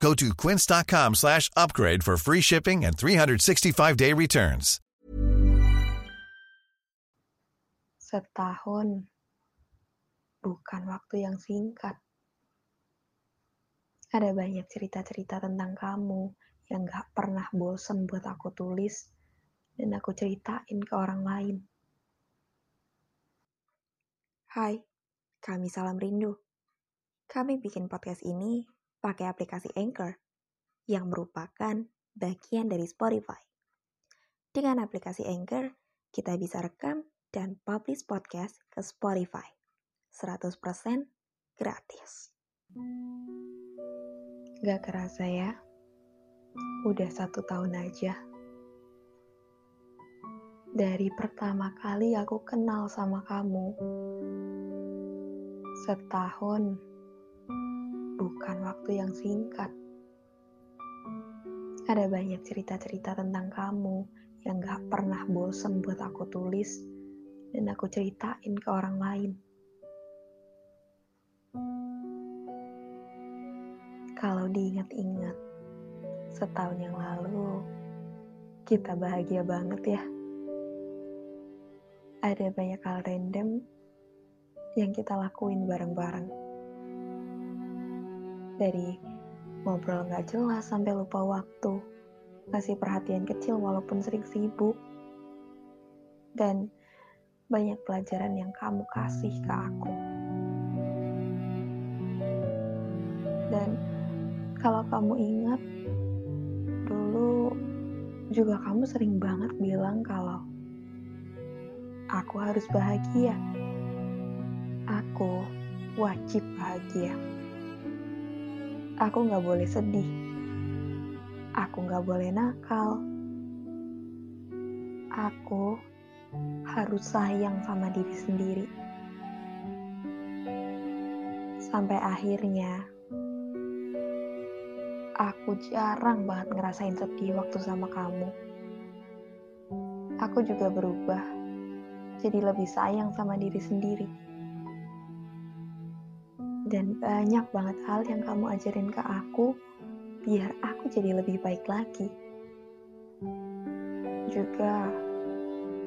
Go to quince.com slash upgrade for free shipping and 365-day returns. Setahun bukan waktu yang singkat. Ada banyak cerita-cerita tentang kamu yang gak pernah bosen buat aku tulis dan aku ceritain ke orang lain. Hai, kami Salam Rindu. Kami bikin podcast ini pakai aplikasi Anchor yang merupakan bagian dari Spotify. Dengan aplikasi Anchor, kita bisa rekam dan publish podcast ke Spotify. 100% gratis. Gak kerasa ya, udah satu tahun aja. Dari pertama kali aku kenal sama kamu, setahun bukan waktu yang singkat. Ada banyak cerita-cerita tentang kamu yang gak pernah bosen buat aku tulis dan aku ceritain ke orang lain. Kalau diingat-ingat, setahun yang lalu kita bahagia banget ya. Ada banyak hal random yang kita lakuin bareng-bareng. Dari ngobrol gak jelas sampai lupa waktu, ngasih perhatian kecil walaupun sering sibuk, dan banyak pelajaran yang kamu kasih ke aku. Dan kalau kamu ingat, dulu juga kamu sering banget bilang kalau aku harus bahagia. Aku wajib bahagia. Aku gak boleh sedih. Aku gak boleh nakal. Aku harus sayang sama diri sendiri. Sampai akhirnya, aku jarang banget ngerasain sedih waktu sama kamu. Aku juga berubah, jadi lebih sayang sama diri sendiri. Dan banyak banget hal yang kamu ajarin ke aku, biar aku jadi lebih baik lagi. Juga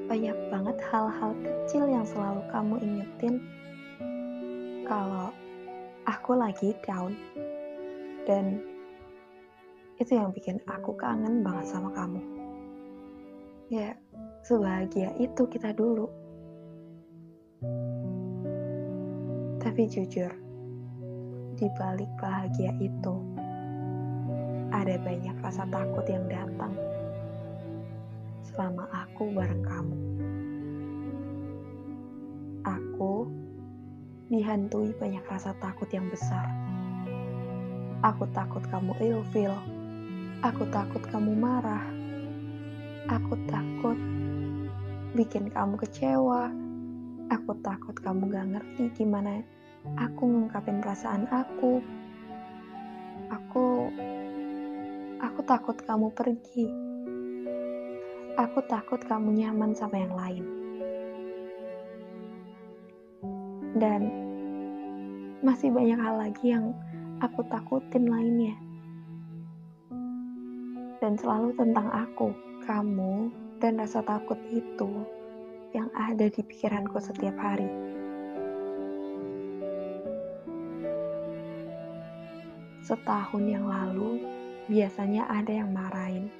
banyak banget hal-hal kecil yang selalu kamu ingetin kalau aku lagi down. Dan itu yang bikin aku kangen banget sama kamu. Ya, sebahagia itu kita dulu. Tapi jujur, di balik bahagia itu, ada banyak rasa takut yang datang selama aku bareng kamu. Aku dihantui banyak rasa takut yang besar. Aku takut kamu ilfil. Aku takut kamu marah. Aku takut bikin kamu kecewa. Aku takut kamu gak ngerti gimana aku ngungkapin perasaan aku. Aku aku takut kamu pergi Aku takut kamu nyaman sama yang lain. Dan masih banyak hal lagi yang aku takutin lainnya. Dan selalu tentang aku, kamu, dan rasa takut itu yang ada di pikiranku setiap hari. Setahun yang lalu, biasanya ada yang marahin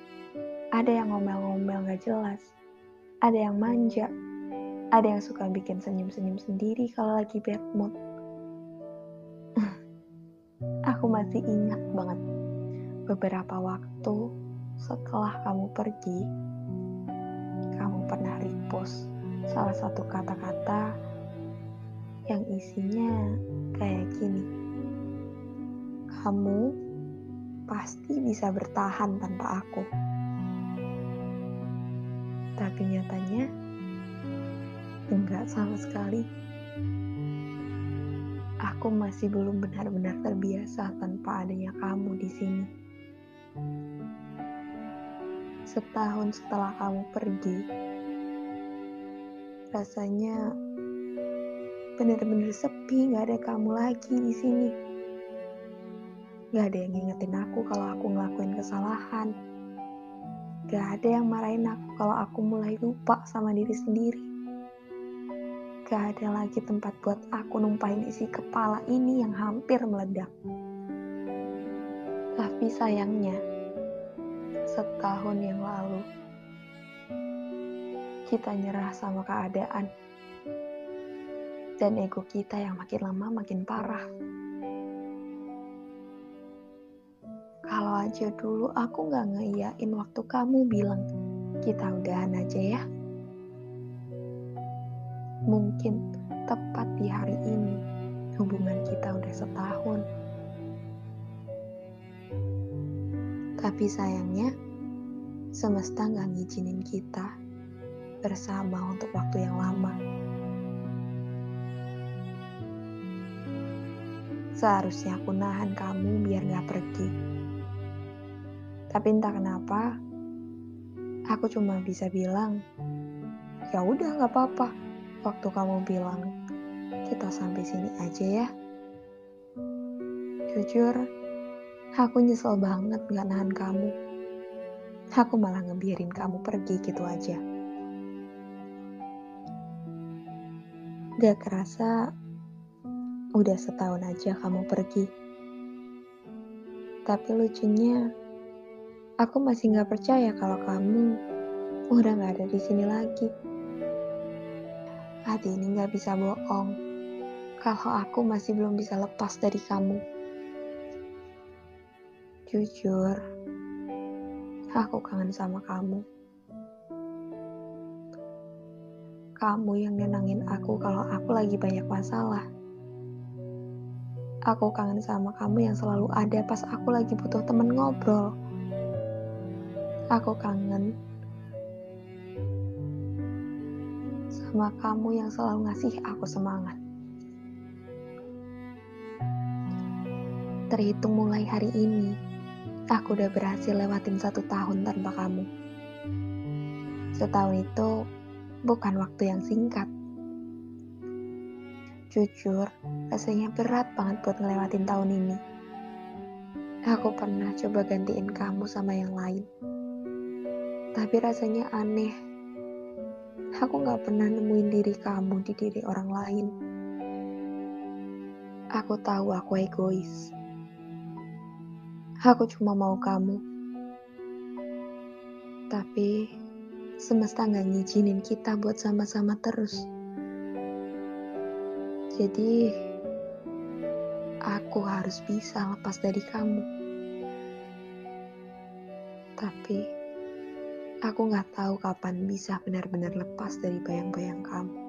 ada yang ngomel-ngomel gak jelas. Ada yang manja. Ada yang suka bikin senyum-senyum sendiri kalau lagi bad mood. Aku masih ingat banget beberapa waktu setelah kamu pergi, kamu pernah repost salah satu kata-kata yang isinya kayak gini. Kamu pasti bisa bertahan tanpa aku. Tapi nyatanya, enggak sama sekali. Aku masih belum benar-benar terbiasa tanpa adanya kamu di sini. Setahun setelah kamu pergi, rasanya benar-benar sepi, nggak ada kamu lagi di sini. Gak ada yang ngingetin aku kalau aku ngelakuin kesalahan. Gak ada yang marahin aku kalau aku mulai lupa sama diri sendiri. Gak ada lagi tempat buat aku numpahin isi kepala ini yang hampir meledak. Tapi sayangnya, setahun yang lalu, kita nyerah sama keadaan. Dan ego kita yang makin lama makin parah. Aja dulu aku gak ngeiyain waktu kamu bilang, kita udahan aja ya. Mungkin tepat di hari ini, hubungan kita udah setahun. Tapi sayangnya, semesta gak ngizinin kita bersama untuk waktu yang lama. Seharusnya aku nahan kamu biar gak pergi tapi entah kenapa, aku cuma bisa bilang, ya udah nggak apa-apa. Waktu kamu bilang kita sampai sini aja ya. Jujur, aku nyesel banget gak nahan kamu. Aku malah ngebiarin kamu pergi gitu aja. Gak kerasa, udah setahun aja kamu pergi. Tapi lucunya, Aku masih nggak percaya kalau kamu udah nggak ada di sini lagi. Hati ini nggak bisa bohong kalau aku masih belum bisa lepas dari kamu. Jujur, aku kangen sama kamu. Kamu yang nenangin aku kalau aku lagi banyak masalah. Aku kangen sama kamu yang selalu ada pas aku lagi butuh temen ngobrol. Aku kangen sama kamu yang selalu ngasih aku semangat. Terhitung mulai hari ini, aku udah berhasil lewatin satu tahun tanpa kamu. Setahun itu bukan waktu yang singkat. Jujur, rasanya berat banget buat ngelewatin tahun ini. Aku pernah coba gantiin kamu sama yang lain tapi rasanya aneh. Aku gak pernah nemuin diri kamu di diri orang lain. Aku tahu aku egois. Aku cuma mau kamu. Tapi semesta gak ngizinin kita buat sama-sama terus. Jadi aku harus bisa lepas dari kamu. Tapi Aku nggak tahu kapan bisa benar-benar lepas dari bayang-bayang kamu.